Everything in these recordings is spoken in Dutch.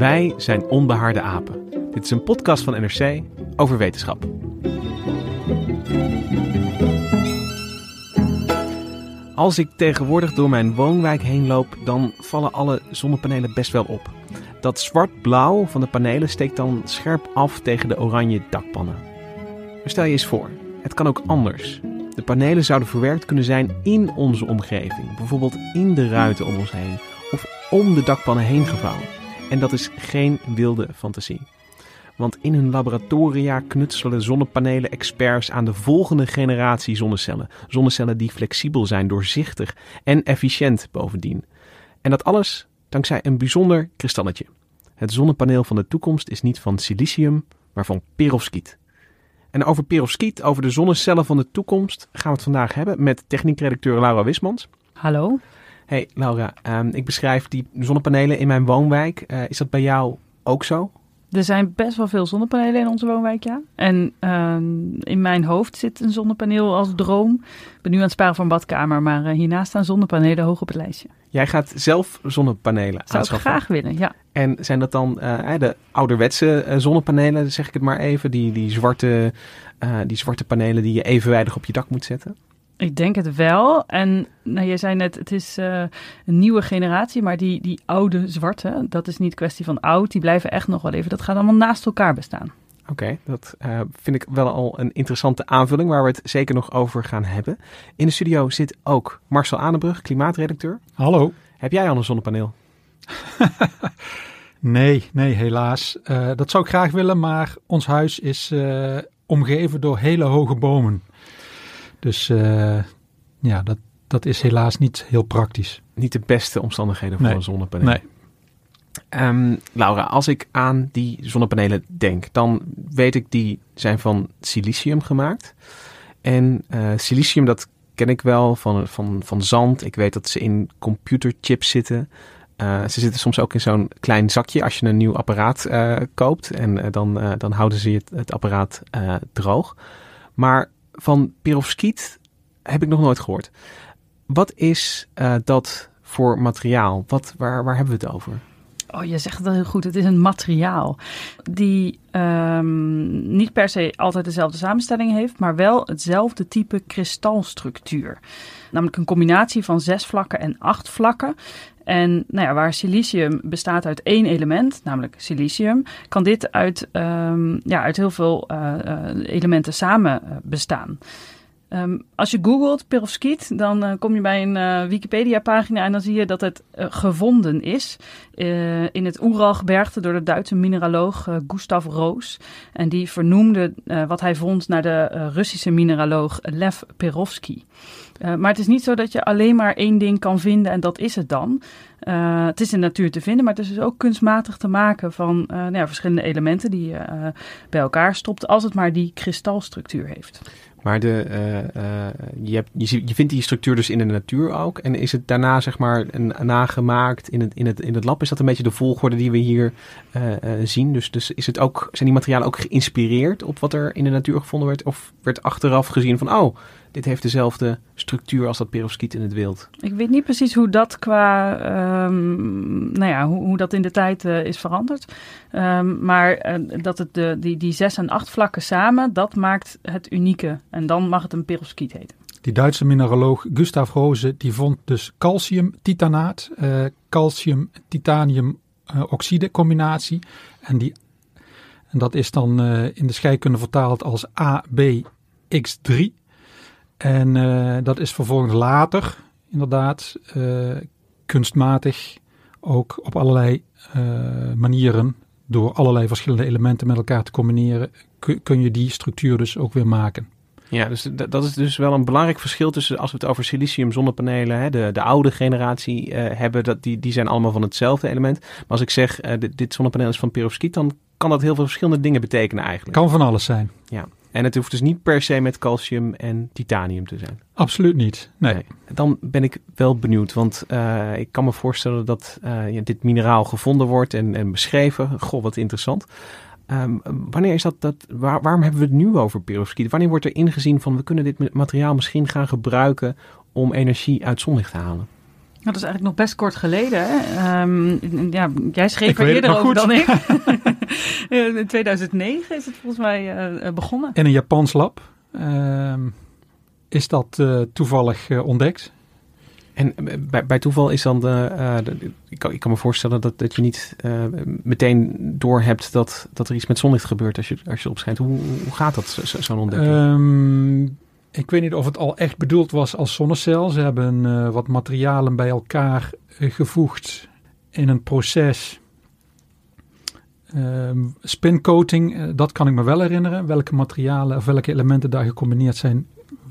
Wij zijn Onbehaarde Apen. Dit is een podcast van NRC over wetenschap. Als ik tegenwoordig door mijn woonwijk heen loop, dan vallen alle zonnepanelen best wel op. Dat zwart-blauw van de panelen steekt dan scherp af tegen de oranje dakpannen. Maar stel je eens voor, het kan ook anders. De panelen zouden verwerkt kunnen zijn in onze omgeving, bijvoorbeeld in de ruiten om ons heen of om de dakpannen heen gevouwen. En dat is geen wilde fantasie. Want in hun laboratoria knutselen zonnepanelen-experts aan de volgende generatie zonnecellen. Zonnecellen die flexibel zijn, doorzichtig en efficiënt bovendien. En dat alles dankzij een bijzonder kristalletje. Het zonnepaneel van de toekomst is niet van silicium, maar van perovskiet. En over perovskiet, over de zonnecellen van de toekomst, gaan we het vandaag hebben met techniekredacteur Laura Wismans. Hallo. Hey Laura, um, ik beschrijf die zonnepanelen in mijn woonwijk. Uh, is dat bij jou ook zo? Er zijn best wel veel zonnepanelen in onze woonwijk, ja. En uh, in mijn hoofd zit een zonnepaneel als droom. Ik ben nu aan het sparen voor een badkamer, maar uh, hiernaast staan zonnepanelen hoog op het lijstje. Jij gaat zelf zonnepanelen Zou aanschaffen? ik graag willen, ja. En zijn dat dan uh, de ouderwetse zonnepanelen, zeg ik het maar even, die, die, zwarte, die zwarte panelen die je evenwijdig op je dak moet zetten? Ik denk het wel. En nou, je zei net, het is uh, een nieuwe generatie, maar die, die oude zwarte, dat is niet kwestie van oud, die blijven echt nog wel even. Dat gaat allemaal naast elkaar bestaan. Oké, okay, dat uh, vind ik wel al een interessante aanvulling waar we het zeker nog over gaan hebben. In de studio zit ook Marcel Aanenbrug, klimaatredacteur. Hallo. Heb jij al een zonnepaneel? nee, nee, helaas. Uh, dat zou ik graag willen, maar ons huis is omgeven door hele hoge bomen. Dus uh, ja, dat, dat is helaas niet heel praktisch. Niet de beste omstandigheden voor nee. een zonnepaneel. Nee. Um, Laura, als ik aan die zonnepanelen denk, dan weet ik die zijn van silicium gemaakt. En uh, silicium, dat ken ik wel van, van, van zand. Ik weet dat ze in computerchips zitten. Uh, ze zitten soms ook in zo'n klein zakje als je een nieuw apparaat uh, koopt. En dan, dan houden ze het, het apparaat droog. Maar van perovskiet heb ik nog nooit gehoord. Wat is uh, dat voor materiaal? Wat, waar, waar hebben we het over? Oh, je zegt het heel goed. Het is een materiaal die um, niet per se altijd dezelfde samenstelling heeft, maar wel hetzelfde type kristalstructuur. Namelijk een combinatie van zes vlakken en acht vlakken. En nou ja, waar silicium bestaat uit één element, namelijk silicium, kan dit uit, um, ja, uit heel veel uh, uh, elementen samen uh, bestaan. Um, als je googelt perovskiet, dan kom je bij een Wikipedia-pagina en dan zie je dat het gevonden is in het Oeralgebergte door de Duitse mineraloog Gustav Roos. En die vernoemde wat hij vond naar de Russische mineraloog Lev Perovski. Maar het is niet zo dat je alleen maar één ding kan vinden en dat is het dan. het is in de natuur te vinden, maar het is dus ook kunstmatig te maken van nou ja, verschillende elementen die je bij elkaar stopt, als het maar die kristalstructuur heeft. Maar de, je, hebt, je, je, vindt die structuur dus in de natuur ook. En is het daarna zeg maar nagemaakt in het, in, het, in het lab? Is dat een beetje de volgorde die we hier zien? Dus, dus is het ook, zijn die materialen ook geïnspireerd op wat er in de natuur gevonden werd? Of werd achteraf gezien van, oh, dit heeft dezelfde structuur als dat perovskiet in het wild? Ik weet niet precies hoe dat qua, um, nou ja, hoe, hoe, dat in de tijd uh, is veranderd. Um, maar uh, dat het de, die, die zes en acht vlakken samen, dat maakt het unieke. En dan mag het een perovskiet heten. Die Duitse mineraloog Gustav Rose, die vond dus calcium-titanaat, uh, calcium-titanium-oxide combinatie. En die En dat is dan in de scheikunde vertaald als ABX3. En dat is vervolgens later inderdaad kunstmatig ook op allerlei manieren door allerlei verschillende elementen met elkaar te combineren, kun je die structuur dus ook weer maken. Ja, dus dat is dus wel een belangrijk verschil tussen als we het over silicium zonnepanelen, hè, de, de oude generatie uh, hebben, dat, die, die zijn allemaal van hetzelfde element. Maar als ik zeg, uh, dit, dit zonnepaneel is van perovskiet, dan kan dat heel veel verschillende dingen betekenen eigenlijk. Kan van alles zijn. Ja, en het hoeft dus niet per se met calcium en titanium te zijn. Absoluut niet. Nee. Dan ben ik wel benieuwd, want uh, ik kan me voorstellen dat uh, ja, dit mineraal gevonden wordt en, en beschreven. Goh, wat interessant. Um, wanneer is dat, dat waar, waarom hebben we het nu over perovskiet? Wanneer wordt er ingezien van we kunnen dit materiaal misschien gaan gebruiken om energie uit zonlicht te halen? Dat is eigenlijk nog best kort geleden. Hè? Um, ja, jij schreef er eerder over dan ik. In 2009 is het volgens mij uh, begonnen. In een Japans lab uh, is dat uh, toevallig ontdekt. En bij, bij, toeval is dan de, de ik, kan, ik, kan, me voorstellen dat, dat je niet meteen door hebt dat, dat er iets met zonlicht gebeurt als je, als je opschijnt. Hoe, hoe gaat dat, zo'n zo ontdekking? Um, ik weet niet of het al echt bedoeld was als zonnecel. Ze hebben uh, wat materialen bij elkaar uh, gevoegd in een proces. Uh, spincoating, uh, dat kan ik me wel herinneren. Welke materialen of welke elementen daar gecombineerd zijn,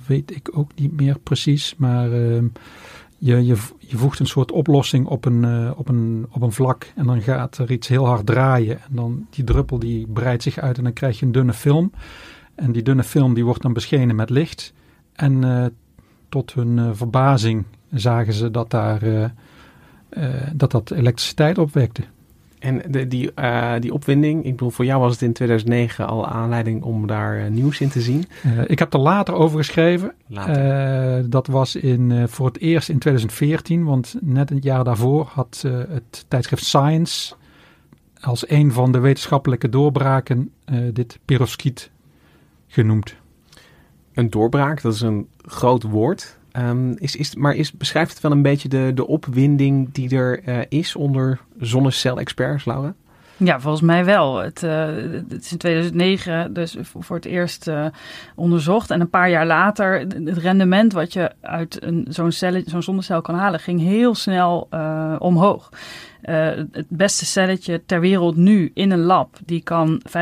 weet ik ook niet meer precies. Maar ehm, je, je, je, voegt een soort oplossing op een, op, een, op een vlak en dan gaat er iets heel hard draaien. En dan die druppel die breidt zich uit en dan krijg je een dunne film. En die dunne film die wordt dan beschenen met licht. En uh, tot hun verbazing zagen ze dat daar, dat, dat elektriciteit opwekte. En de, die, die opwinding, ik bedoel, voor jou was het in 2009 al aanleiding om daar nieuws in te zien. ik heb er later over geschreven. Later. dat was in, voor het eerst in 2014, want net een jaar daarvoor had het tijdschrift Science als een van de wetenschappelijke doorbraken dit perovskiet genoemd. Een doorbraak, dat is een groot woord. Um, is, is, maar is, beschrijft het wel een beetje de, de opwinding die er uh, is onder zonnecel-experts, Laura? Ja, volgens mij wel. Het, uh, het, is in 2009 dus voor het eerst uh, onderzocht. En een paar jaar later, het rendement wat je uit zo'n zo'n zonnecel kan halen, ging heel snel omhoog. Uh, het beste celletje ter wereld nu in een lab, die kan 25,2%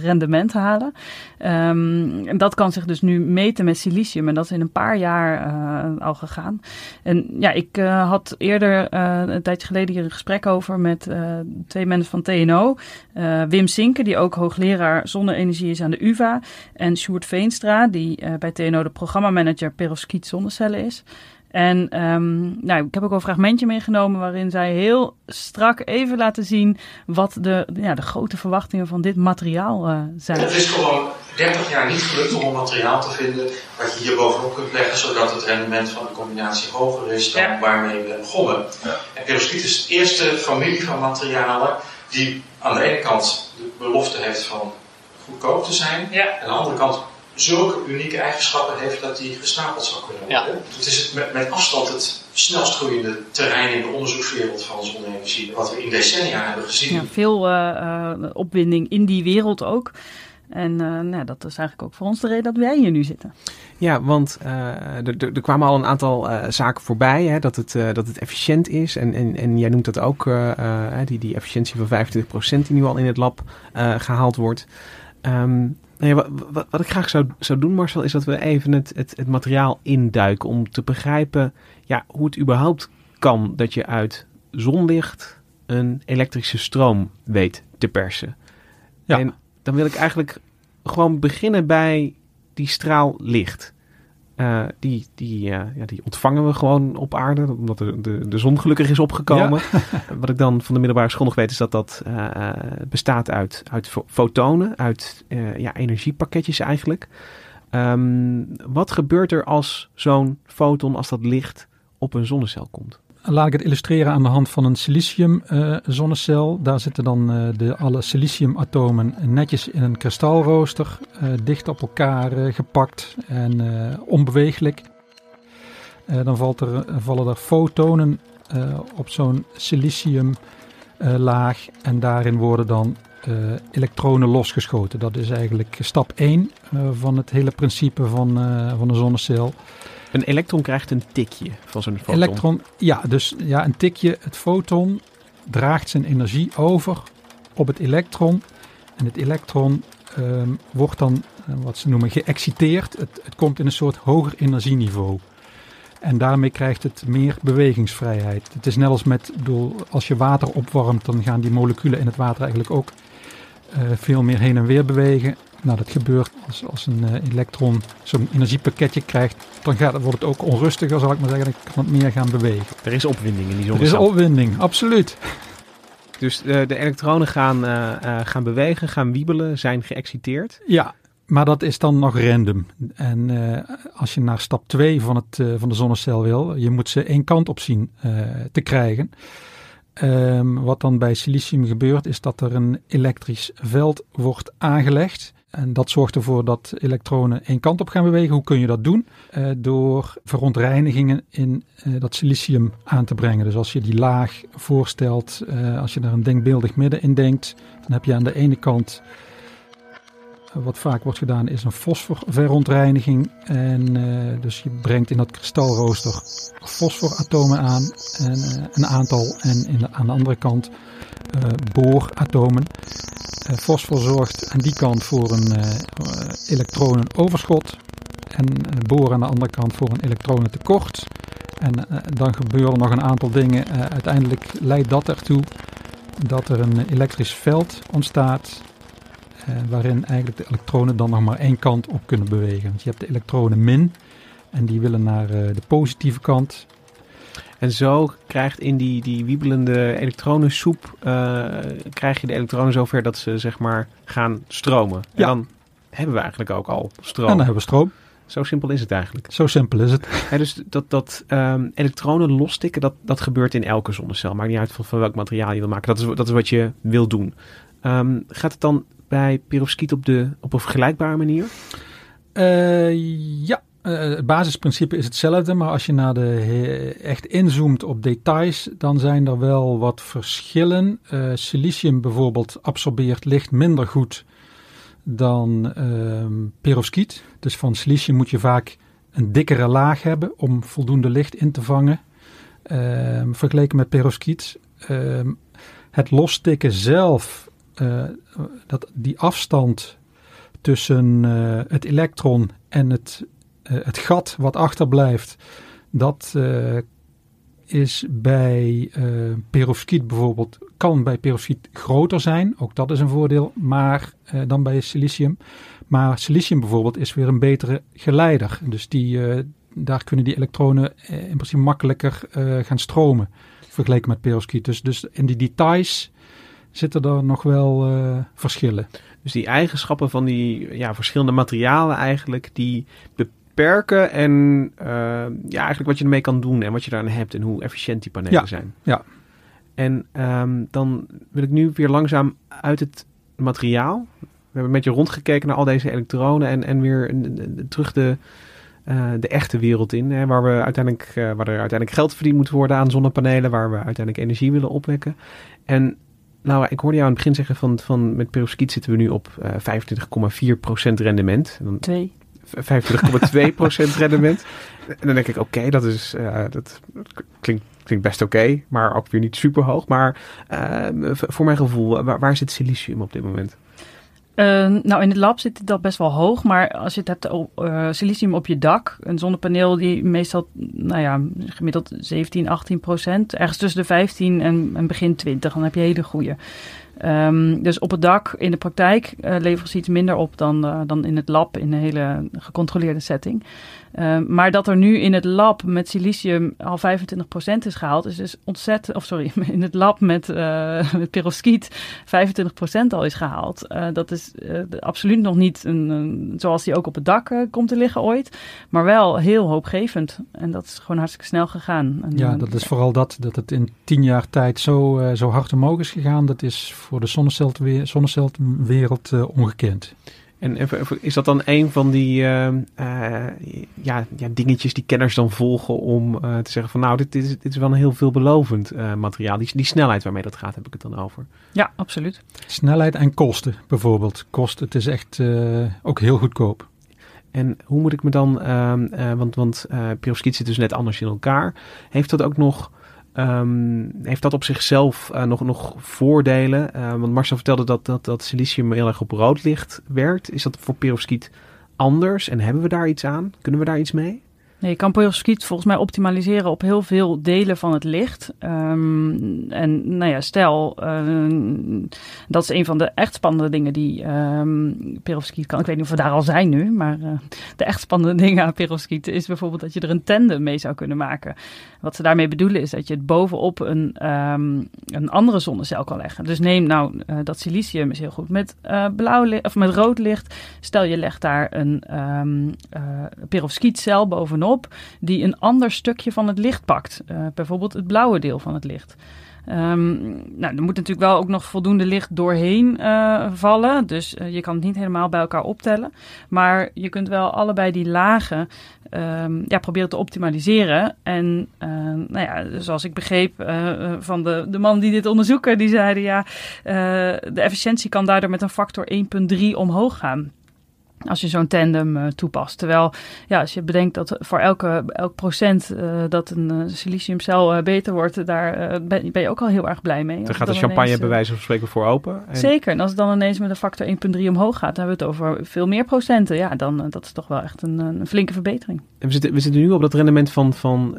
rendement halen. Um, en dat kan zich dus nu meten met silicium. En dat is in een paar jaar uh, al gegaan. En ja, ik uh, had eerder een tijdje geleden hier een gesprek over met twee mensen van TNO. Wim Sinke, die ook hoogleraar zonne-energie is aan de UvA. En Sjoerd Veenstra, die bij TNO de programmamanager perovskiet zonnecellen is. En um, nou, ik heb ook al een fragmentje meegenomen waarin zij heel strak even laten zien wat de, ja, de grote verwachtingen van dit materiaal uh, zijn. Het is gewoon 30 jaar niet gelukt om een materiaal te vinden wat je hier bovenop kunt leggen, zodat het rendement van de combinatie hoger is dan ja. waarmee we begonnen. Ja. En perovskiet is de eerste familie van materialen die aan de ene kant de belofte heeft van goedkoop te zijn, ja. en aan de andere kant zulke unieke eigenschappen heeft dat die gestapeld zou kunnen worden. Ja. Het is het met, met, afstand het snelst groeiende terrein in de onderzoekswereld van zonne-energie, wat we in decennia hebben gezien. Ja, veel uh, uh, opwinding in die wereld ook. En uh, nou, dat is eigenlijk ook voor ons de reden dat wij hier nu zitten. Ja, want er kwamen al een aantal zaken voorbij. Hè, dat, het, dat het efficiënt is. En, en, en jij noemt dat ook, die, die efficiëntie van 25% die nu al in het lab gehaald wordt. Um, Wat, wat, wat, ik graag zou, zou doen, Marcel, is dat we even het, het, het materiaal induiken. Om te begrijpen ja, hoe het überhaupt kan dat je uit zonlicht een elektrische stroom weet te persen. Ja. En dan wil ik eigenlijk gewoon beginnen bij die straal licht. Uh, die, die, uh, ja, die ontvangen we gewoon op aarde, omdat de, de, de zon gelukkig is opgekomen. Ja. Wat ik dan van de middelbare school nog weet, is dat dat uh, bestaat uit, uit fotonen, uit ja, energiepakketjes eigenlijk. Um, wat gebeurt er als zo'n foton, als dat licht op een zonnecel komt? Laat ik het illustreren aan de hand van een silicium uh, zonnecel. Daar zitten dan uh, de, alle siliciumatomen netjes in een kristalrooster, uh, dicht op elkaar gepakt en onbeweeglijk. dan valt er, vallen er fotonen op zo'n siliciumlaag en daarin worden dan elektronen losgeschoten. Dat is eigenlijk stap 1 van het hele principe van, van een zonnecel. Een elektron krijgt een tikje van zijn foton. Elektron, ja, dus ja, een tikje. Het foton draagt zijn energie over op het elektron. En het elektron ehm, wordt dan, wat ze noemen, geëxciteerd. Het, komt in een soort hoger energieniveau. En daarmee krijgt het meer bewegingsvrijheid. Het is net als met, bedoel, als je water opwarmt, dan gaan die moleculen in het water eigenlijk ook uh, veel meer heen en weer bewegen. Nou, dat gebeurt als, als een uh, elektron zo'n energiepakketje krijgt, dan gaat, wordt het ook onrustiger, zal ik maar zeggen. Dan kan het meer gaan bewegen. Er is opwinding in die zonnecel. Er is opwinding, absoluut. Dus de, de elektronen gaan, uh, gaan bewegen, gaan wiebelen, zijn geëxciteerd. Ja, maar dat is dan nog random. En uh, als je naar stap 2 van, het, uh, van de zonnecel wil, je moet ze één kant op zien uh, te krijgen. Um, wat dan bij silicium gebeurt, is dat er een elektrisch veld wordt aangelegd. En dat zorgt ervoor dat elektronen één kant op gaan bewegen. Hoe kun je dat doen? door verontreinigingen in dat silicium aan te brengen. Dus als je die laag voorstelt, als je daar een denkbeeldig midden in denkt, dan heb je aan de ene kant wat vaak wordt gedaan is een fosforverontreiniging. En dus je brengt in dat kristalrooster fosforatomen aan en een aantal. En in aan de andere kant booratomen. fosfor zorgt aan die kant voor een elektronenoverschot. En boor aan de andere kant voor een elektronentekort. En dan gebeuren nog een aantal dingen. uiteindelijk leidt dat ertoe dat er een elektrisch veld ontstaat waarin eigenlijk de elektronen dan nog maar één kant op kunnen bewegen. Want je hebt de elektronen min en die willen naar de positieve kant. En zo krijgt in die, die wiebelende elektronensoep, uh, krijg je de elektronen zover dat ze zeg maar gaan stromen. En ja. dan hebben we eigenlijk ook al stroom. En dan hebben we stroom. Zo simpel is het eigenlijk. Zo simpel is het. Ja, dus dat, dat um, elektronen losstikken, dat, dat gebeurt in elke zonnecel. Maakt niet uit van, van welk materiaal je wil maken. Dat is, dat is wat je wil doen. Um, gaat het dan bij perovskiet op, de, op een vergelijkbare manier? Uh, ja, uh, het basisprincipe is hetzelfde, maar als je naar de echt inzoomt op details, dan zijn er wel wat verschillen. Uh, silicium bijvoorbeeld absorbeert licht minder goed dan ehm, perovskiet. Dus van silicium moet je vaak een dikkere laag hebben om voldoende licht in te vangen. Ehm, vergeleken met perovskiet. Ehm, het losstikken zelf uh, dat die afstand tussen uh, het elektron en het, uh, het gat wat achterblijft, dat is bij perovskiet bijvoorbeeld, kan bij perovskiet groter zijn. Ook dat is een voordeel, maar dan bij silicium. Maar silicium bijvoorbeeld is weer een betere geleider. Dus die, daar kunnen die elektronen in principe makkelijker gaan stromen vergeleken met perovskiet. Dus, dus in die details zitten er nog wel uh, verschillen. Dus die eigenschappen van die ja, verschillende materialen eigenlijk, die beperken en uh, ja, eigenlijk wat je ermee kan doen en wat je daaraan hebt en hoe efficiënt die panelen ja, zijn. Ja. En um, dan wil ik nu weer langzaam uit het materiaal. We hebben een beetje rondgekeken naar al deze elektronen en, en weer terug de, uh, de echte wereld in. Hè, waar, we uiteindelijk, uh, waar er uiteindelijk geld verdiend moet worden aan zonnepanelen, waar we uiteindelijk energie willen opwekken. En nou, ik hoorde jou aan het begin zeggen van, van met perovskiet zitten we nu op uh, 25,4% rendement. 2. 25,2% rendement. En dan denk ik, oké, dat is uh, dat klinkt, best oké, maar ook weer niet super hoog. Maar uh, voor mijn gevoel, waar, waar zit silicium op dit moment? Uh, nou, in het lab zit dat best wel hoog, maar als je het hebt silicium op je dak, een zonnepaneel die meestal, nou ja, gemiddeld 17, 18 procent, ergens tussen de 15 en, en begin 20, dan heb je hele goede. Um, dus op het dak in de praktijk uh, leveren ze iets minder op dan, uh, dan in het lab in een hele gecontroleerde setting. Uh, maar dat er nu in het lab met silicium al 25% is gehaald, is dus ontzettend. Of sorry, in het lab met, met perovskiet 25% al is gehaald. dat is absoluut nog niet een, een, zoals die ook op het dak komt te liggen ooit. Maar wel heel hoopgevend. En dat is gewoon hartstikke snel gegaan. En, ja, dat is vooral dat, dat het in tien jaar tijd zo, zo hard omhoog is gegaan. Dat is voor de zonnecelwereld uh, ongekend. En is dat dan een van die uh, uh, ja, ja, dingetjes die kenners dan volgen om uh, te zeggen van nou, dit, is, dit is wel een heel veelbelovend materiaal. Die, die snelheid waarmee dat gaat, heb ik het dan over. Ja, absoluut. Snelheid en kosten bijvoorbeeld. Kosten, het is echt ook heel goedkoop. En hoe moet ik me dan, ehm, want, want uh, zit dus net anders in elkaar. Heeft dat ook nog Um, heeft dat op zichzelf uh, nog, nog voordelen? Uh, want Marcel vertelde dat, dat, dat silicium heel erg op rood licht werkt. Is dat voor perovskiet anders? En hebben we daar iets aan? Kunnen we daar iets mee? Je kan perovskiet volgens mij optimaliseren op heel veel delen van het licht. Um, en nou ja, stel, uh, dat is een van de echt spannende dingen die um, perovskiet kan. Ik weet niet of we daar al zijn nu, maar uh, de echt spannende dingen aan perovskiet is bijvoorbeeld dat je er een tandem mee zou kunnen maken. Wat ze daarmee bedoelen is dat je het bovenop een, een andere zonnecel kan leggen. Dus neem nou, uh, dat silicium is heel goed met blauw licht, of met rood licht. Stel je legt daar een perovskietcel bovenop die een ander stukje van het licht pakt. Uh, bijvoorbeeld het blauwe deel van het licht. Um, nou, er moet natuurlijk wel ook nog voldoende licht doorheen uh, vallen. Dus uh, je kan het niet helemaal bij elkaar optellen. Maar je kunt wel allebei die lagen um, ja, proberen te optimaliseren. En nou ja, zoals ik begreep van de, de man die dit onderzoeken, die zeiden ja, de efficiëntie kan daardoor met een factor 1,3 omhoog gaan als je zo'n tandem uh, toepast. Terwijl, ja, als je bedenkt dat voor elke, elk procent uh, dat een uh, siliciumcel beter wordt, daar ben, ben, je ook al heel erg blij mee. Dan gaat de champagne ineens, bij wijze van spreken voor open. En... Zeker. En als het dan ineens met een factor 1,3 omhoog gaat, dan hebben we het over veel meer procenten. Ja, dan dat is toch wel echt een, een flinke verbetering. En we zitten, we zitten nu op dat rendement van, van,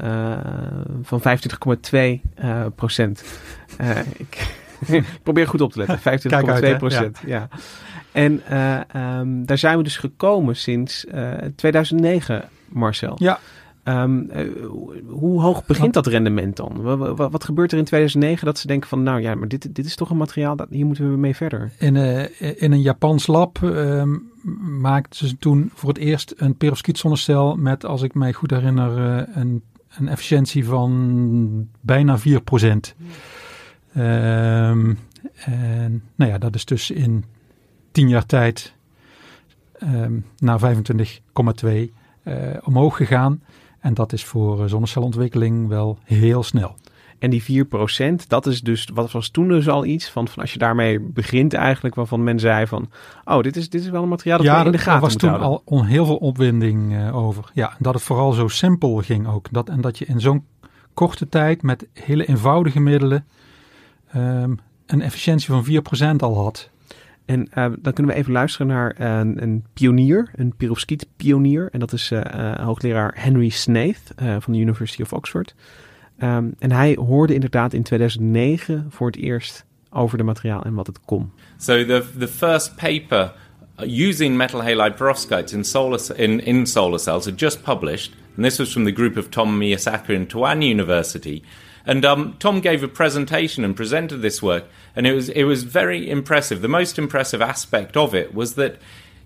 van 25,2 procent. ik probeer goed op te letten. 25,2 procent. ja. ja. En uh, um, daar zijn we dus gekomen sinds uh, eh, 2009, Marcel. Ja. Um, uh, hoe hoog begint dat rendement dan? Wat, wat, gebeurt er in 2009 dat ze denken van, nou ja, maar dit, dit is toch een materiaal, dat, hier moeten we mee verder? In, in een Japans lab um, maakten ze toen voor het eerst een perovskiet met, als ik mij goed herinner, een, een efficiëntie van bijna 4 procent. Um, en nou ja, dat is dus in tien jaar tijd um, naar 25,2 uh, omhoog gegaan. En dat is voor zonnecelontwikkeling wel heel snel. En die 4%, dat is dus, wat was toen dus al iets van, van als je daarmee begint eigenlijk, waarvan men zei van, oh, dit is, dit is wel een materiaal dat ja, we in de gaten was toen houden. al on, heel veel opwinding uh, over. Ja, dat het vooral zo simpel ging ook. Dat, en dat je in zo'n korte tijd met hele eenvoudige middelen um, een efficiëntie van 4% al had. En uh, dan kunnen we even luisteren naar een, een pionier, een perovskiet pionier. En dat is uh, uh, hoogleraar Henry Snaith van de University of Oxford. Um, en hij hoorde inderdaad in 2009 voor het eerst over de materiaal en wat het kon. So the, the first paper using metal halide perovskites in solar, in, in solar cells had just published. And this was from the group of Tom Miyasaka in Towan University. And um, Tom gave a presentation and presented this work, and it was it was very impressive. The most impressive aspect of it was that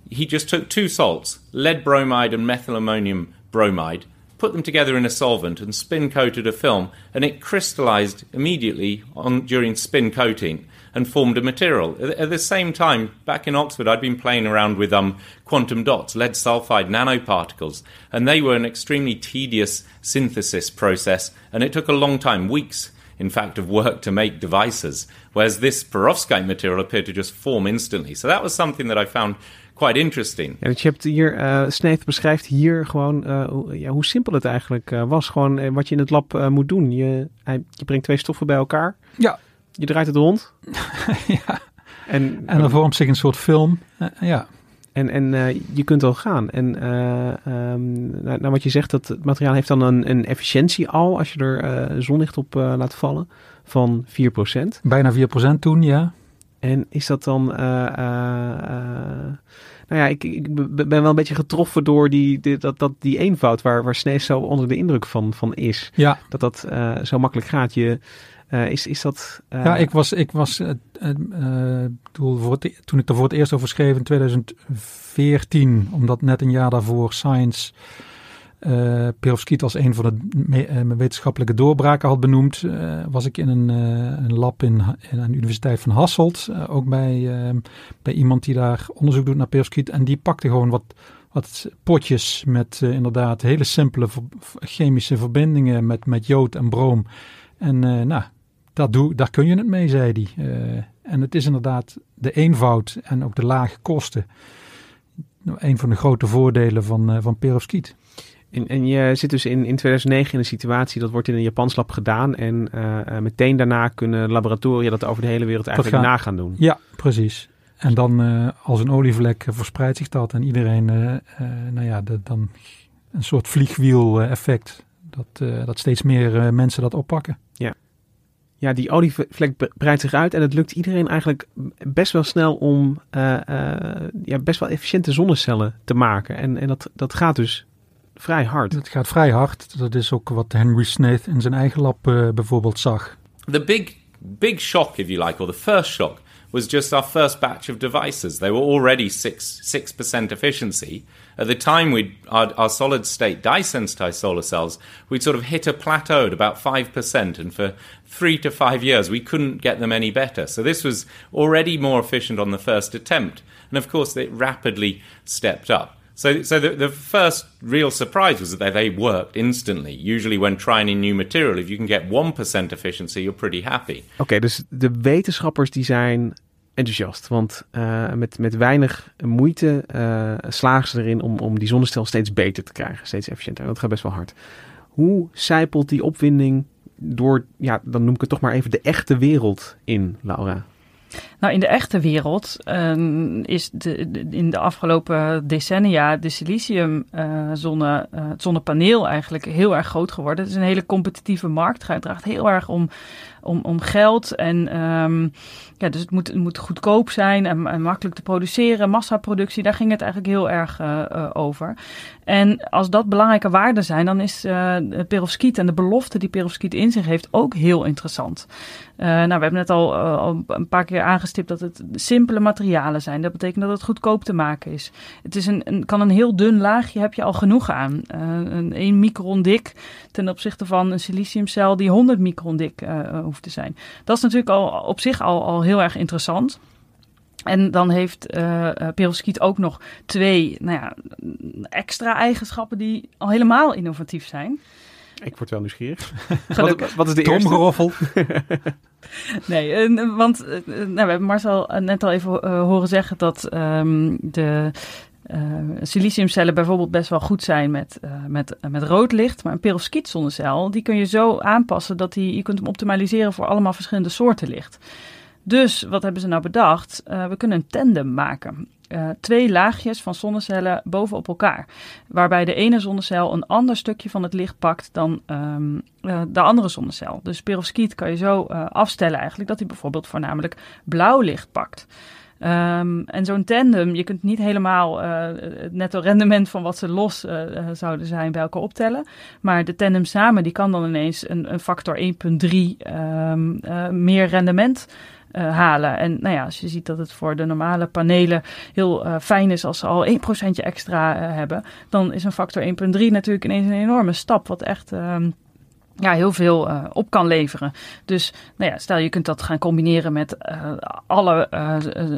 he just took two salts, lead bromide and methylammonium bromide, put them together in a solvent, and spin coated a film, and it crystallized immediately on during spin coating and formed a material. At the same time, back in Oxford, I'd been playing around with um, quantum dots, lead sulfide nanoparticles, and they were an extremely tedious synthesis process, and it took a long time, weeks, in fact, of work to make devices, whereas this perovskite material appeared to just form instantly. So that was something that I found quite interesting. Ja, je hebt hier, uh, Sneeth beschrijft hier gewoon uh, hoe, ja, hoe simpel het eigenlijk uh, was. Gewoon wat je in het lab moet doen. Je, je brengt twee stoffen bij elkaar. Ja. Je draait het rond. ja. En, en dan vormt zich een soort film. Uh, ja. En, en uh, je kunt al gaan. En uh, um, nou, nou, wat je zegt, dat het materiaal heeft dan een, een efficiëntie al, als je er zonlicht op laat vallen, van 4%. Bijna 4% toen, ja. En is dat dan... nou ja, ik, ik, ben wel een beetje getroffen door die, die, dat, dat, die eenvoud waar, waar Snees zo onder de indruk van, van is. Ja. Dat dat zo makkelijk gaat. Je... Uh, is, is dat... Uh... Ja, ik was, ik was uh, voor het, e-, toen ik er voor het eerst over schreef in 2014, omdat net een jaar daarvoor Science uh, perovskiet als een van de me wetenschappelijke doorbraken had benoemd, was ik in een, een lab in, aan de Universiteit van Hasselt. ook bij, bij iemand die daar onderzoek doet naar perovskiet. En die pakte gewoon wat, wat potjes met inderdaad hele simpele chemische verbindingen met, met jood en broom. En nou, dat doe, daar kun je het mee, zei hij. en het is inderdaad de eenvoud en ook de lage kosten. Een van de grote voordelen van, van perovskiet. En, en, je zit dus in, in 2009 in een situatie, dat wordt in een Japans lab gedaan. En uh, meteen daarna kunnen laboratoria dat over de hele wereld eigenlijk na gaan doen. Ja, precies. En dan uh, als een olievlek verspreidt zich dat en iedereen, nou ja, de, dan een soort vliegwiel effect. Dat, dat steeds meer mensen dat oppakken. Ja. Die olievlek breidt zich uit en het lukt iedereen eigenlijk best wel snel om ja, best wel efficiënte zonnecellen te maken. En, en dat, dat gaat dus vrij hard. Het gaat vrij hard. Dat is ook wat Henry Smith in zijn eigen lab uh, bijvoorbeeld zag. The big, big shock, if you like, or the first shock, was just our first batch of devices. They were already 6, 6% efficiency. At the time we our, our solid state dye sensitized solar cells, we'd sort of hit a plateau at about 5%. And for three to five years, we couldn't get them any better. So this was already more efficient on the first attempt. And of course, it rapidly stepped up. So, so the, the first real surprise was that they worked instantly. Usually, when trying a new material, if you can get 1% efficiency, you're pretty happy. Okay, dus de wetenschappers die zijn enthousiast. Want uh, met, met weinig moeite uh, slagen ze erin om, om die zonnestel steeds beter te krijgen. Steeds efficiënter. En dat gaat best wel hard. Hoe zijpelt die opwinding door, ja, dan noem ik het toch maar even de echte wereld in, Laura? Nou, in de echte wereld uh, is de, in de afgelopen decennia de siliciumzonne, uh, uh, het zonnepaneel eigenlijk heel erg groot geworden. Het is een hele competitieve markt. Het draagt heel erg om, om, om geld en um, ja, dus het moet, moet goedkoop zijn en, en, makkelijk te produceren. Massaproductie, daar ging het eigenlijk heel erg uh, over. En als dat belangrijke waarden zijn, dan is perovskiet en de belofte die perovskiet in zich heeft ook heel interessant. Nou, we hebben net al, al, een paar keer aangestipt dat het simpele materialen zijn. Dat betekent dat het goedkoop te maken is. Het is een, kan een heel dun laagje, heb je al genoeg aan. een 1 micron dik ten opzichte van een siliciumcel die 100 micron dik hoeft te zijn. Dat is natuurlijk al op zich al, al heel erg interessant. En dan heeft uh, perovskiet ook nog twee nou ja, extra eigenschappen die al helemaal innovatief zijn. Ik word wel nieuwsgierig. wat, wat, is de eerste? nee, want nou, we hebben Marcel net al even horen zeggen dat um, de uh, siliciumcellen bijvoorbeeld best wel goed zijn met, uh, met, met rood licht. Maar een perovskiet-zonnecel, die kun je zo aanpassen dat die, je kunt hem optimaliseren voor allemaal verschillende soorten licht. Dus wat hebben ze nou bedacht? We kunnen een tandem maken. Uh, twee laagjes van zonnecellen bovenop elkaar. Waarbij de ene zonnecel een ander stukje van het licht pakt dan um, uh, de andere zonnecel. Dus perovskiet kan je zo afstellen eigenlijk dat hij bijvoorbeeld voornamelijk blauw licht pakt. Um, en zo'n tandem, je kunt niet helemaal het netto rendement van wat ze los zouden zijn bij elkaar optellen. Maar de tandem samen, die kan dan ineens een, een factor 1,3 um, meer rendement uh, halen. En nou ja, als je ziet dat het voor de normale panelen heel uh, fijn is als ze al 1% extra uh, hebben, dan is een factor 1,3 natuurlijk ineens een enorme stap. Wat echt ehm, ja, heel veel uh, op kan leveren. Dus nou ja, stel je kunt dat gaan combineren met uh, alle uh,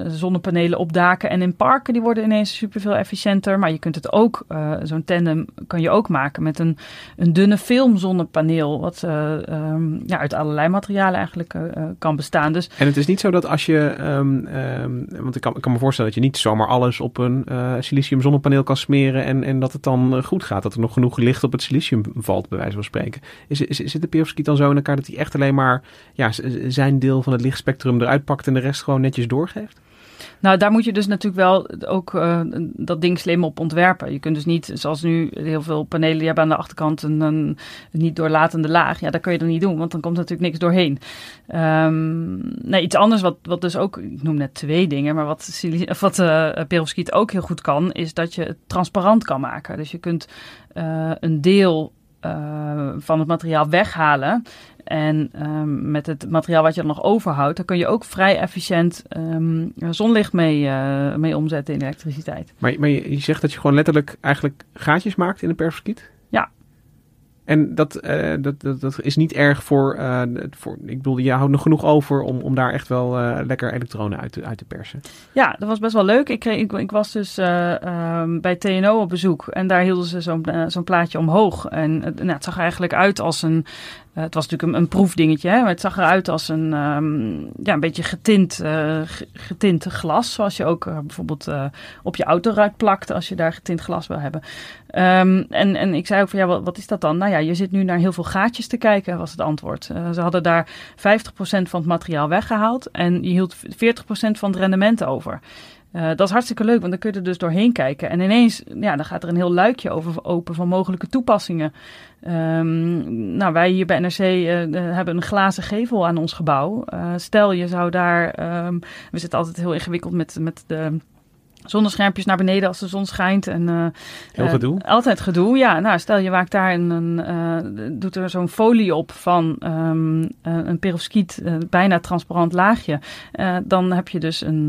zonnepanelen op daken en in parken. Die worden ineens superveel efficiënter. Maar je kunt het ook, zo'n tandem kan je ook maken met een, een dunne film zonnepaneel. Wat um, ja, uit allerlei materialen eigenlijk kan bestaan. Dus, en het is niet zo dat als je, um, um, want ik kan, ik kan, me voorstellen dat je niet zomaar alles op een silicium zonnepaneel kan smeren en, en dat het dan goed gaat. Dat er nog genoeg licht op het silicium valt, bij wijze van spreken. Is, zit de perovskiet dan zo in elkaar dat hij echt alleen maar ja, zijn deel van het lichtspectrum eruit pakt en de rest gewoon netjes doorgeeft? Nou, daar moet je dus natuurlijk wel ook uh, dat ding slim op ontwerpen. Je kunt dus niet, zoals nu heel veel panelen, hebben aan de achterkant een, een niet doorlatende laag. Ja, dat kun je dan niet doen, want dan komt natuurlijk niks doorheen. Um, nee, iets anders wat, wat dus ook, ik noem net twee dingen, maar wat, wat uh, perovskiet ook heel goed kan, is dat je het transparant kan maken. Dus je kunt uh, een deel uh, van het materiaal weghalen. En um, met het materiaal wat je dan nog overhoudt, dan kun je ook vrij efficiënt um, zonlicht mee, uh, mee omzetten in elektriciteit. Maar, maar je, je, zegt dat je gewoon letterlijk eigenlijk gaatjes maakt in de perovskiet? En dat, uh, dat, dat, dat, is niet erg voor, uh, voor. Ik bedoel, je houdt nog genoeg over om, om daar echt wel uh, lekker elektronen uit te, uit te persen. Ja, dat was best wel leuk. Ik, ik, was dus um, bij TNO op bezoek en daar hielden ze zo'n zo'n plaatje omhoog. En nou, het zag eigenlijk uit als een uh, het was natuurlijk een, proefdingetje, hè, maar het zag eruit als een, um, ja, een beetje getint, uh, getint glas. Zoals je ook uh, bijvoorbeeld op je autoruit plakt als je daar getint glas wil hebben. Um, en, en ik zei ook van ja, wat, wat, is dat dan? Nou ja, je zit nu naar heel veel gaatjes te kijken, was het antwoord. ze hadden daar 50% van het materiaal weggehaald en je hield 40% van het rendement over. Uh, dat is hartstikke leuk, want dan kun je er dus doorheen kijken. En ineens, ja, dan gaat er een heel luikje over open van mogelijke toepassingen. Um, nou, wij hier bij NRC eh, hebben een glazen gevel aan ons gebouw. Uh, stel, je zou daar... Um, we zitten altijd heel ingewikkeld met, met de zonneschermpjes naar beneden als de zon schijnt. En, uh, Heel gedoe. Uh, altijd gedoe, ja. Nou, stel je maakt daar een, een uh, doet er zo'n folie op van um, een perovskiet, bijna transparant laagje. dan heb je dus een,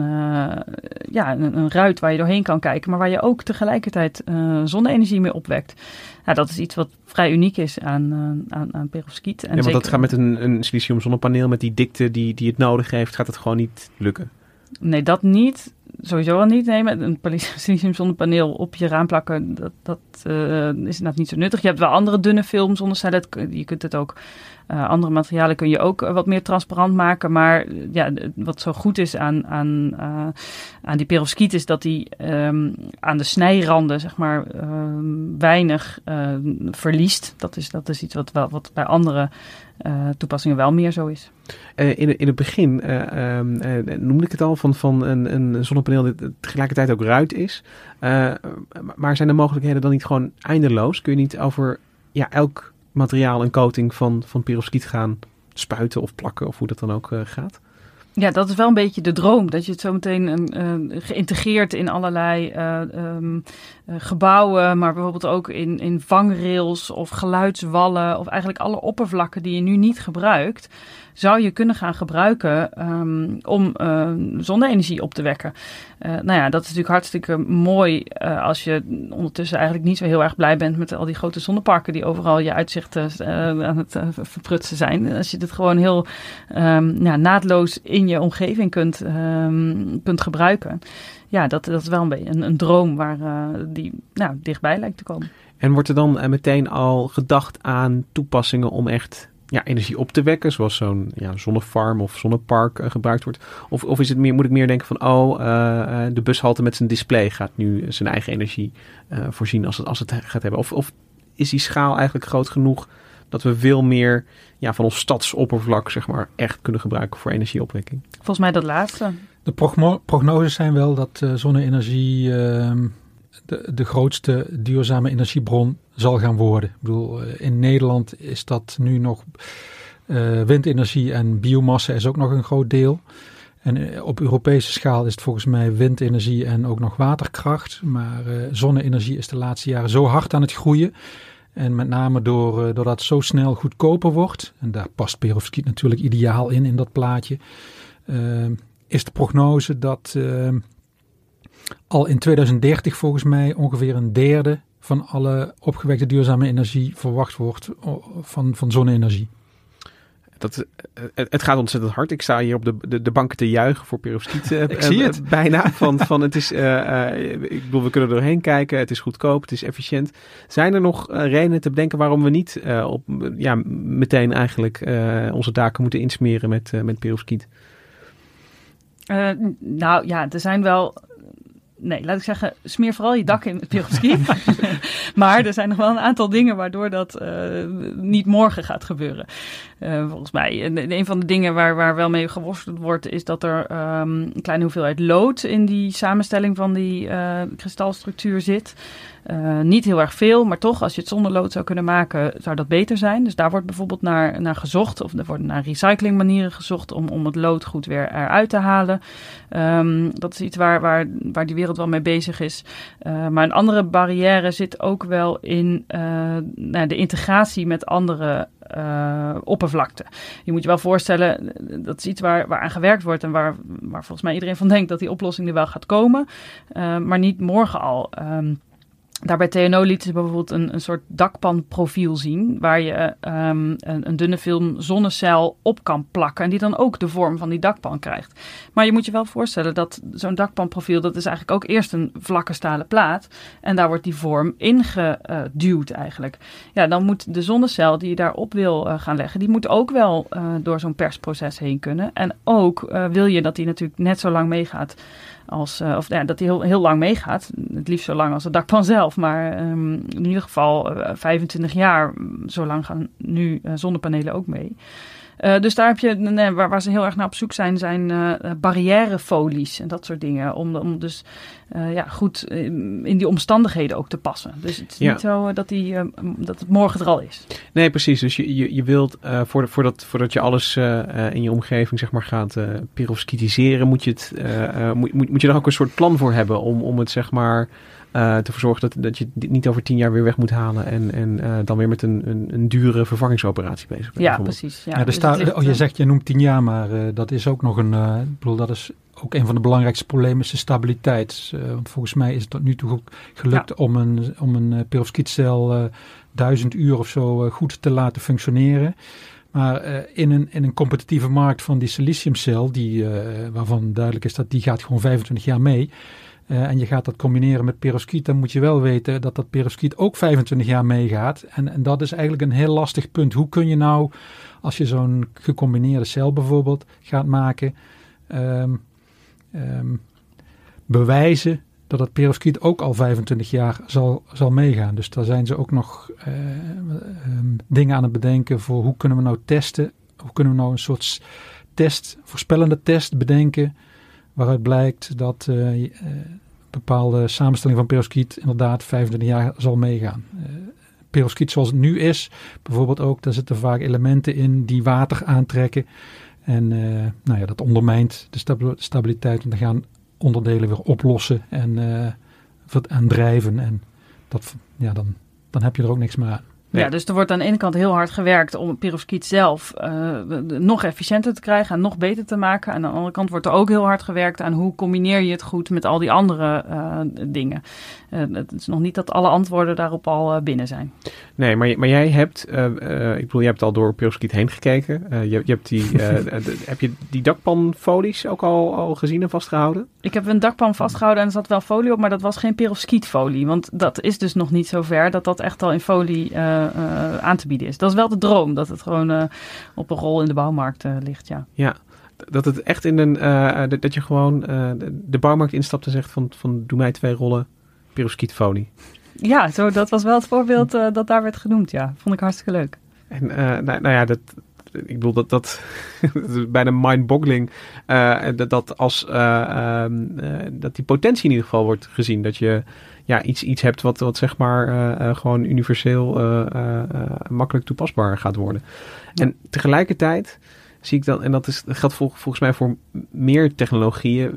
ja, een, een, ruit waar je doorheen kan kijken, maar waar je ook tegelijkertijd zonne-energie mee opwekt. Nou, dat is iets wat vrij uniek is aan, aan, aan perovskiet. En ja, want dat gaat met een, een silicium zonnepaneel, met die dikte die, die het nodig heeft, gaat het gewoon niet lukken. Nee, dat niet sowieso al niet nemen. Een silicium zonnepaneel op je raam plakken, dat, dat uh, is inderdaad niet zo nuttig. Je hebt wel andere dunne film zonnecellen. Je kunt het ook, uh, andere materialen kun je ook wat meer transparant maken. Maar ja, wat zo goed is aan, aan, aan die perovskiet is dat die um, aan de snijranden, zeg maar, weinig verliest. Dat is, dat is iets wat, wel, wat bij andere toepassingen wel meer zo is. In, in het begin uh, noemde ik het al van, van een, een zonnepaneel dat tegelijkertijd ook ruit is. maar zijn de mogelijkheden dan niet gewoon eindeloos? Kun je niet over ja, elk materiaal een coating van, van perovskiet gaan spuiten of plakken of hoe dat dan ook gaat? Ja, dat is wel een beetje de droom. Dat je het zo meteen uh, geïntegreerd in allerlei um, uh, gebouwen, maar bijvoorbeeld ook in, in vangrails of geluidswallen of eigenlijk alle oppervlakken die je nu niet gebruikt, zou je kunnen gaan gebruiken um, om zonne-energie op te wekken. nou ja, dat is natuurlijk hartstikke mooi als je ondertussen eigenlijk niet zo heel erg blij bent met al die grote zonneparken die overal je uitzichten aan het verprutsen zijn. Als je dit gewoon heel ja, naadloos in je omgeving kunt, um, kunt gebruiken. Ja, dat, dat is wel een beetje een, droom waar uh, die nou, dichtbij lijkt te komen. En wordt er dan uh, meteen al gedacht aan toepassingen om echt ja, energie op te wekken, zoals zo'n ja, zonnefarm of zonnepark uh, gebruikt wordt? Of, of is het meer, moet ik meer denken van, oh, de bushalte met zijn display gaat nu zijn eigen energie voorzien als het, als het gaat hebben? Of, of is die schaal eigenlijk groot genoeg dat we veel meer ja, van ons stadsoppervlak zeg maar, echt kunnen gebruiken voor energieopwekking. Volgens mij dat laatste. De prognoses zijn wel dat uh, zonne-energie uh, de, grootste duurzame energiebron zal gaan worden. Ik bedoel, uh, in Nederland is dat nu nog uh, windenergie en biomassa is ook nog een groot deel. En op Europese schaal is het volgens mij windenergie en ook nog waterkracht. Maar zonne-energie is de laatste jaren zo hard aan het groeien en met name door, uh, doordat het zo snel goedkoper wordt, en daar past perovskiet natuurlijk ideaal in, in dat plaatje, uh, is de prognose dat uh, al in 2030 volgens mij ongeveer een derde van alle opgewekte duurzame energie verwacht wordt van, van zonne-energie. Dat, eh, het gaat ontzettend hard. Ik sta hier op de, de, de banken te juichen voor perovskiet. Uh, ik zie het. Bijna. Van, van het is, uh, ik bedoel, we kunnen er doorheen kijken. Het is goedkoop, het is efficiënt. Zijn er nog redenen te bedenken waarom we niet op, ja, meteen eigenlijk onze daken moeten insmeren met, met perovskiet? nou ja, er zijn wel nee, laat ik zeggen, smeer vooral je dak in met perovskiet. maar er zijn nog wel een aantal dingen waardoor dat uh, niet morgen gaat gebeuren. Uh, volgens mij. En een van de dingen waar, waar wel mee geworsteld wordt, is dat er um, een kleine hoeveelheid lood in die samenstelling van die uh, kristalstructuur zit. Uh, niet heel erg veel, maar toch, als je het zonder lood zou kunnen maken, zou dat beter zijn. Dus daar wordt bijvoorbeeld naar, naar gezocht, of er worden naar recyclingmanieren gezocht om, om het lood goed weer eruit te halen. Um, dat is iets waar, waar, waar die wereld wel mee bezig is. Uh, maar een andere barrière zit ook wel in uh, nou, de integratie met andere uh, oppervlakte. Je moet je wel voorstellen, dat is iets waar, waar aan gewerkt wordt en waar, waar volgens mij iedereen van denkt dat die oplossing er wel gaat komen, maar niet morgen al. Um, Daar bij TNO lieten ze bijvoorbeeld een, een soort dakpanprofiel zien, waar je ehm, een, een, dunne film zonnecel op kan plakken en die dan ook de vorm van die dakpan krijgt. Maar je moet je wel voorstellen dat zo'n dakpanprofiel, dat is eigenlijk ook eerst een vlakke stalen plaat en daar wordt die vorm ingeduwd eigenlijk. Ja, dan moet de zonnecel die je daarop wil uh, gaan leggen, die moet ook wel uh, door zo'n persproces heen kunnen. En ook uh, wil je dat die natuurlijk net zo lang meegaat als, uh, of ja, dat hij heel, heel lang meegaat. Het liefst zo lang als het dakpan zelf. Maar um, in ieder geval uh, 25 jaar, zo lang gaan nu uh, zonnepanelen ook mee. Uh, dus daar heb je, nee, waar, waar, ze heel erg naar op zoek zijn, zijn uh, barrièrefolies en dat soort dingen. Om, om dus uh, ja, goed in die omstandigheden ook te passen. Dus het is ja. niet zo dat, die, dat het morgen er al is. Nee, precies. Dus je, je, je wilt, voor, voordat, voordat je alles in je omgeving zeg maar, gaat perovskitiseren, moet je, het, moet, moet, moet je er ook een soort plan voor hebben om, om het zeg maar... Uh, te verzorgen dat, dat je dit niet over tien jaar weer weg moet halen en, en uh, dan weer met een, een, een dure vervangingsoperatie bezig bent. Ja, precies. Ja. ja dus staat, ligt, oh, je zegt, je noemt tien jaar, maar uh, dat is ook nog een, ik bedoel, dat is ook een van de belangrijkste problemen is de stabiliteit. want volgens mij is het tot nu toe ook gelukt ja. om een, om een perovskietcel duizend uur of zo goed te laten functioneren. Maar uh, in, een, in een competitieve markt van die siliciumcel, die, uh, waarvan duidelijk is dat die gaat gewoon 25 jaar mee. Uh, en je gaat dat combineren met perovskiet, dan moet je wel weten dat dat perovskiet ook 25 jaar meegaat. En, en dat is eigenlijk een heel lastig punt. Hoe kun je nou, als je zo'n gecombineerde cel bijvoorbeeld gaat maken, um, um, bewijzen dat het perovskiet ook al 25 jaar zal, zal meegaan. Dus daar zijn ze ook nog uh, um, dingen aan het bedenken voor hoe kunnen we nou testen, hoe kunnen we nou een soort test, voorspellende test bedenken waaruit blijkt dat uh, uh, bepaalde samenstelling van perovskiet inderdaad 25 jaar zal meegaan. Uh, perovskiet zoals het nu is, bijvoorbeeld ook, daar zitten vaak elementen in die water aantrekken. En nou ja, dat ondermijnt de stabiliteit, want dan gaan onderdelen weer oplossen en, en drijven. En dat, ja, dan, dan heb je er ook niks meer aan. Ja, dus er wordt aan de ene kant heel hard gewerkt om perovskiet zelf uh, nog efficiënter te krijgen en nog beter te maken. En aan de andere kant wordt er ook heel hard gewerkt aan hoe combineer je het goed met al die andere uh, dingen. Uh, het is nog niet dat alle antwoorden daarop al binnen zijn. Nee, maar, maar jij hebt, ik bedoel, je hebt al door perovskiet heen gekeken. je, je, hebt die, heb je die dakpanfolies ook al, al gezien en vastgehouden? Ik heb een dakpan vastgehouden en er zat wel folie op, maar dat was geen perovskietfolie. Want dat is dus nog niet zo ver dat dat echt al in folie aan te bieden is. Dat is wel de droom, dat het gewoon uh, op een rol in de bouwmarkt uh, ligt, ja. Ja, dat het echt in een, dat je gewoon de bouwmarkt instapt en zegt van, van doe mij twee rollen perovskietfolie. Ja, zo, dat was wel het voorbeeld dat daar werd genoemd, ja. Vond ik hartstikke leuk. En nou, nou ja, dat, ik bedoel dat dat, dat is bijna mind-boggling uh, dat, dat als uh, um, uh, dat die potentie in ieder geval wordt gezien dat je ja iets, iets hebt wat, wat zeg maar gewoon universeel makkelijk toepasbaar gaat worden. Ja. En tegelijkertijd zie ik dan, en dat, is, dat geldt vol, volgens mij voor meer technologieën.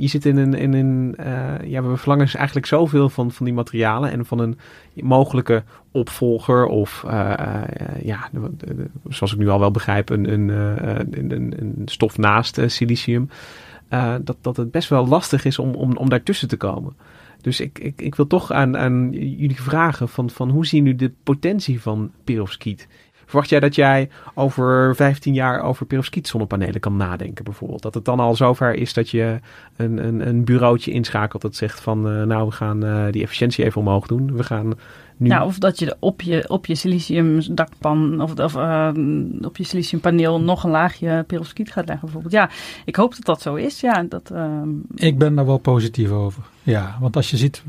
Je, zit in een, in een uh, ja, we verlangen dus eigenlijk zoveel van, van die materialen en van een mogelijke opvolger of uh, uh, ja, zoals ik nu al wel begrijp, een, een, een, een stof naast silicium. dat, dat het best wel lastig is om, om, om daartussen te komen. Dus ik, ik, ik wil toch aan, aan jullie vragen van, van hoe zien nu de potentie van perovskiet Verwacht jij dat jij over 15 jaar over perovskiet zonnepanelen kan nadenken bijvoorbeeld? Dat het dan al zover is dat je een, een, een bureautje inschakelt dat zegt van uh, nou we gaan uh, die efficiëntie even omhoog doen. We gaan nu... Nou, of dat je op je, op je silicium dakpan of, of uh, op je siliciumpaneel nog een laagje perovskiet gaat leggen bijvoorbeeld. Ja, ik hoop dat dat zo is. Ja, dat, Ik ben daar wel positief over. Ja, want als je ziet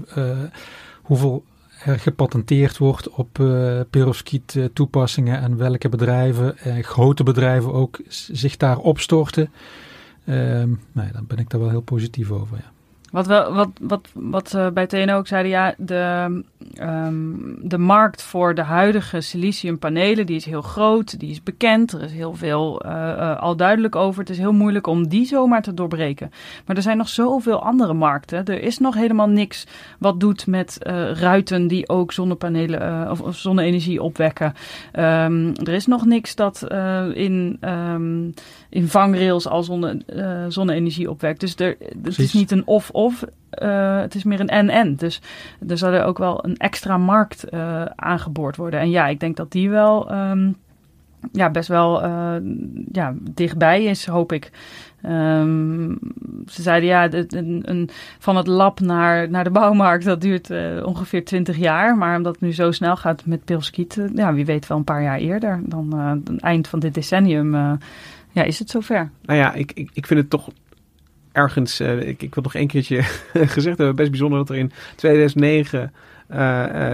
hoeveel gepatenteerd wordt op uh, perovskiet uh, toepassingen en welke bedrijven, grote bedrijven ook, zich daar opstorten. Um, nee, dan ben ik daar wel heel positief over. Ja. Wat, wel, wat, wat, wat uh, bij TNO ook zeiden, ja, de, um, de markt voor de huidige siliciumpanelen, die is heel groot, die is bekend, er is heel veel uh, uh, al duidelijk over. Het is heel moeilijk om die zomaar te doorbreken. Maar er zijn nog zoveel andere markten. Er is nog helemaal niks wat doet met ruiten die ook zonnepanelen of, of zonne-energie opwekken. Um, er is nog niks dat in, um, in vangrails al zonne, zonne-energie opwekt. Dus er, het is niet een of of eh, het is meer een en-en. Dus er zal er ook wel een extra markt uh, aangeboord worden. En ja, ik denk dat die wel um, ja, best wel uh, ja, dichtbij is, hoop ik. Um, ze zeiden ja, een, een, van het lab naar, naar de bouwmarkt, dat duurt uh, ongeveer 20 jaar. Maar omdat het nu zo snel gaat met pilskiet, uh, ja, wie weet wel een paar jaar eerder. Dan het eind van dit decennium ja, is het zover. Nou ja, ik, ik, ik vind het toch ergens, ik, ik wil nog één keertje gezegd hebben, best bijzonder dat er in 2009... Uh, uh,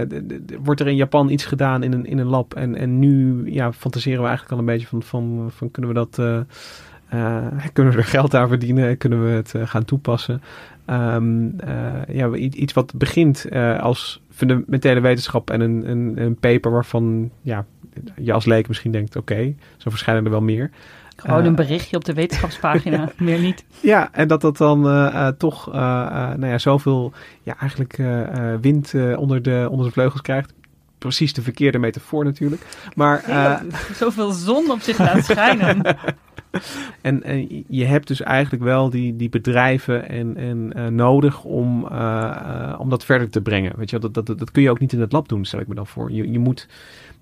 wordt er in Japan iets gedaan in een, in een lab. En, en nu ja, fantaseren we eigenlijk al een beetje van, van, van kunnen we dat. Kunnen we er geld aan verdienen? Kunnen we het gaan toepassen? Um, ja, iets wat begint als fundamentele wetenschap en een, een, een paper waarvan ja, je als leek misschien denkt: oké, zo verschijnen er wel meer. Gewoon een berichtje op de wetenschapspagina, meer niet. Ja, en dat dat dan uh, uh, toch nou ja, zoveel ja, eigenlijk wind onder, de, onder de vleugels krijgt. Precies de verkeerde metafoor natuurlijk. Maar, zoveel zon op zich laat schijnen. en, en, je hebt dus eigenlijk wel die, die bedrijven en, en, nodig om, om dat verder te brengen. Weet je, dat, dat, dat kun je ook niet in het lab doen, stel ik me dan voor. Je, je moet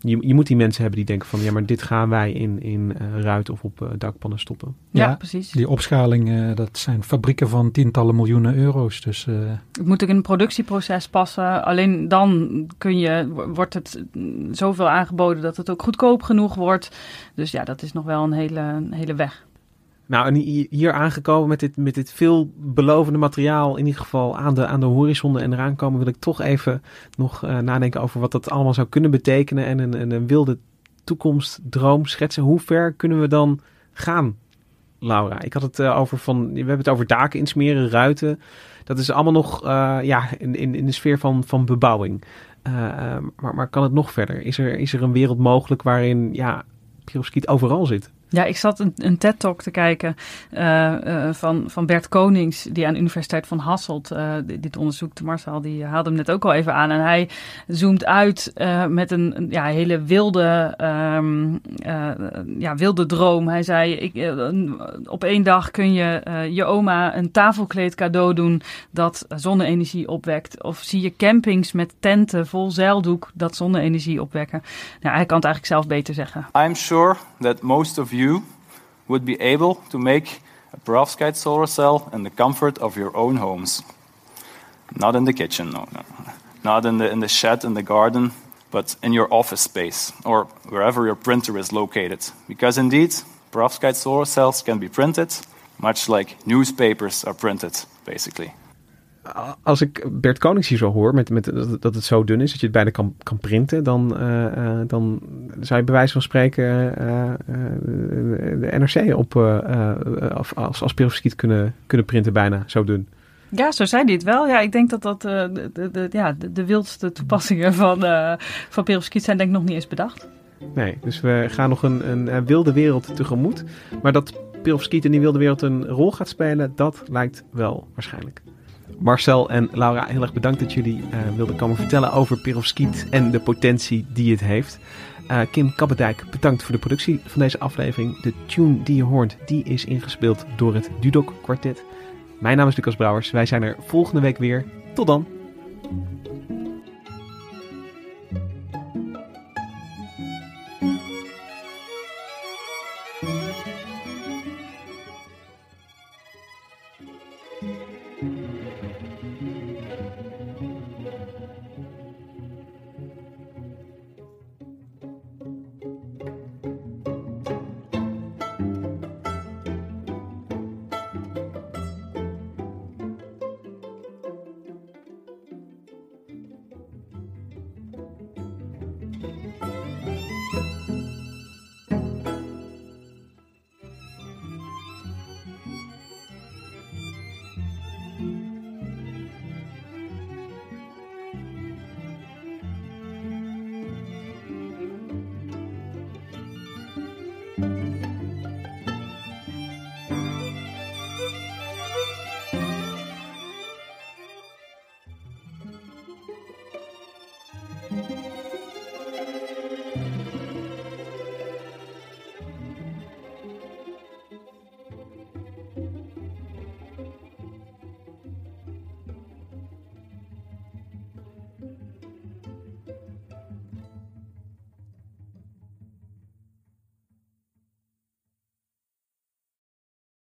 je, je moet die mensen hebben die denken van ja, maar dit gaan wij in, in uh, ruit of op uh, dakpannen stoppen. Ja, ja, precies. Die opschaling, uh, dat zijn fabrieken van tientallen miljoenen euro's. Dus, het moet ook in een productieproces passen. Alleen dan kun je, wordt het zoveel aangeboden dat het ook goedkoop genoeg wordt. Dus ja, dat is nog wel een hele, een hele weg. Nou, en hier aangekomen met dit, met dit veelbelovende materiaal, in ieder geval aan de, aan de horizon en eraan komen, wil ik toch even nog uh, nadenken over wat dat allemaal zou kunnen betekenen en een, een, wilde toekomstdroom schetsen. Hoe ver kunnen we dan gaan, Laura? Ik had het uh, over van, we hebben het over daken insmeren, ruiten. Dat is allemaal nog uh, ja, in, in, in de sfeer van, van bebouwing. maar, maar kan het nog verder? Is er, is er een wereld mogelijk waarin ja, overal zit? Ja, ik zat een, een TED-talk te kijken uh, uh, van, van Bert Konings, die aan de Universiteit van Hasselt uh, dit onderzoekt. Marcel, die haalde hem net ook al even aan. En hij zoomt uit met een, ja, hele wilde, um, ja, wilde droom. Hij zei, ik, op één dag kun je je oma een tafelkleed cadeau doen dat zonne-energie opwekt. Of zie je campings met tenten vol zeildoek dat zonne-energie opwekken. Nou, hij kan het eigenlijk zelf beter zeggen. I'm sure that most of you would be able to make a perovskite solar cell in the comfort of your own homes. Not in the kitchen, no, no. Not in the, in the shed, in the garden, but in your office space or wherever your printer is located. Because indeed, perovskite solar cells can be printed much like newspapers are printed, basically. als ik Bert Konings hier zo hoor, met, met, dat, het zo dun is dat je het bijna kan, kan printen, dan, uh, dan zou je bij wijze van spreken uh, de NRC op als, als perovskiet kunnen, kunnen printen, bijna zo dun. Ja, zo zei hij het wel. Ja, ik denk dat dat de, de, de, ja, de, de wildste toepassingen van, van perovskiet zijn denk ik nog niet eens bedacht. Nee, dus we gaan nog een, een wilde wereld tegemoet. Maar dat perovskiet in die wilde wereld een rol gaat spelen, dat lijkt wel waarschijnlijk. Marcel en Laura, heel erg bedankt dat jullie uh, wilden komen vertellen over perovskiet en de potentie die het heeft. Uh, Kim Kappendijk, bedankt voor de productie van deze aflevering. De tune die je hoort, die is ingespeeld door het Dudok Quartet. Mijn naam is Lucas Brouwers. Wij zijn er volgende week weer. Tot dan.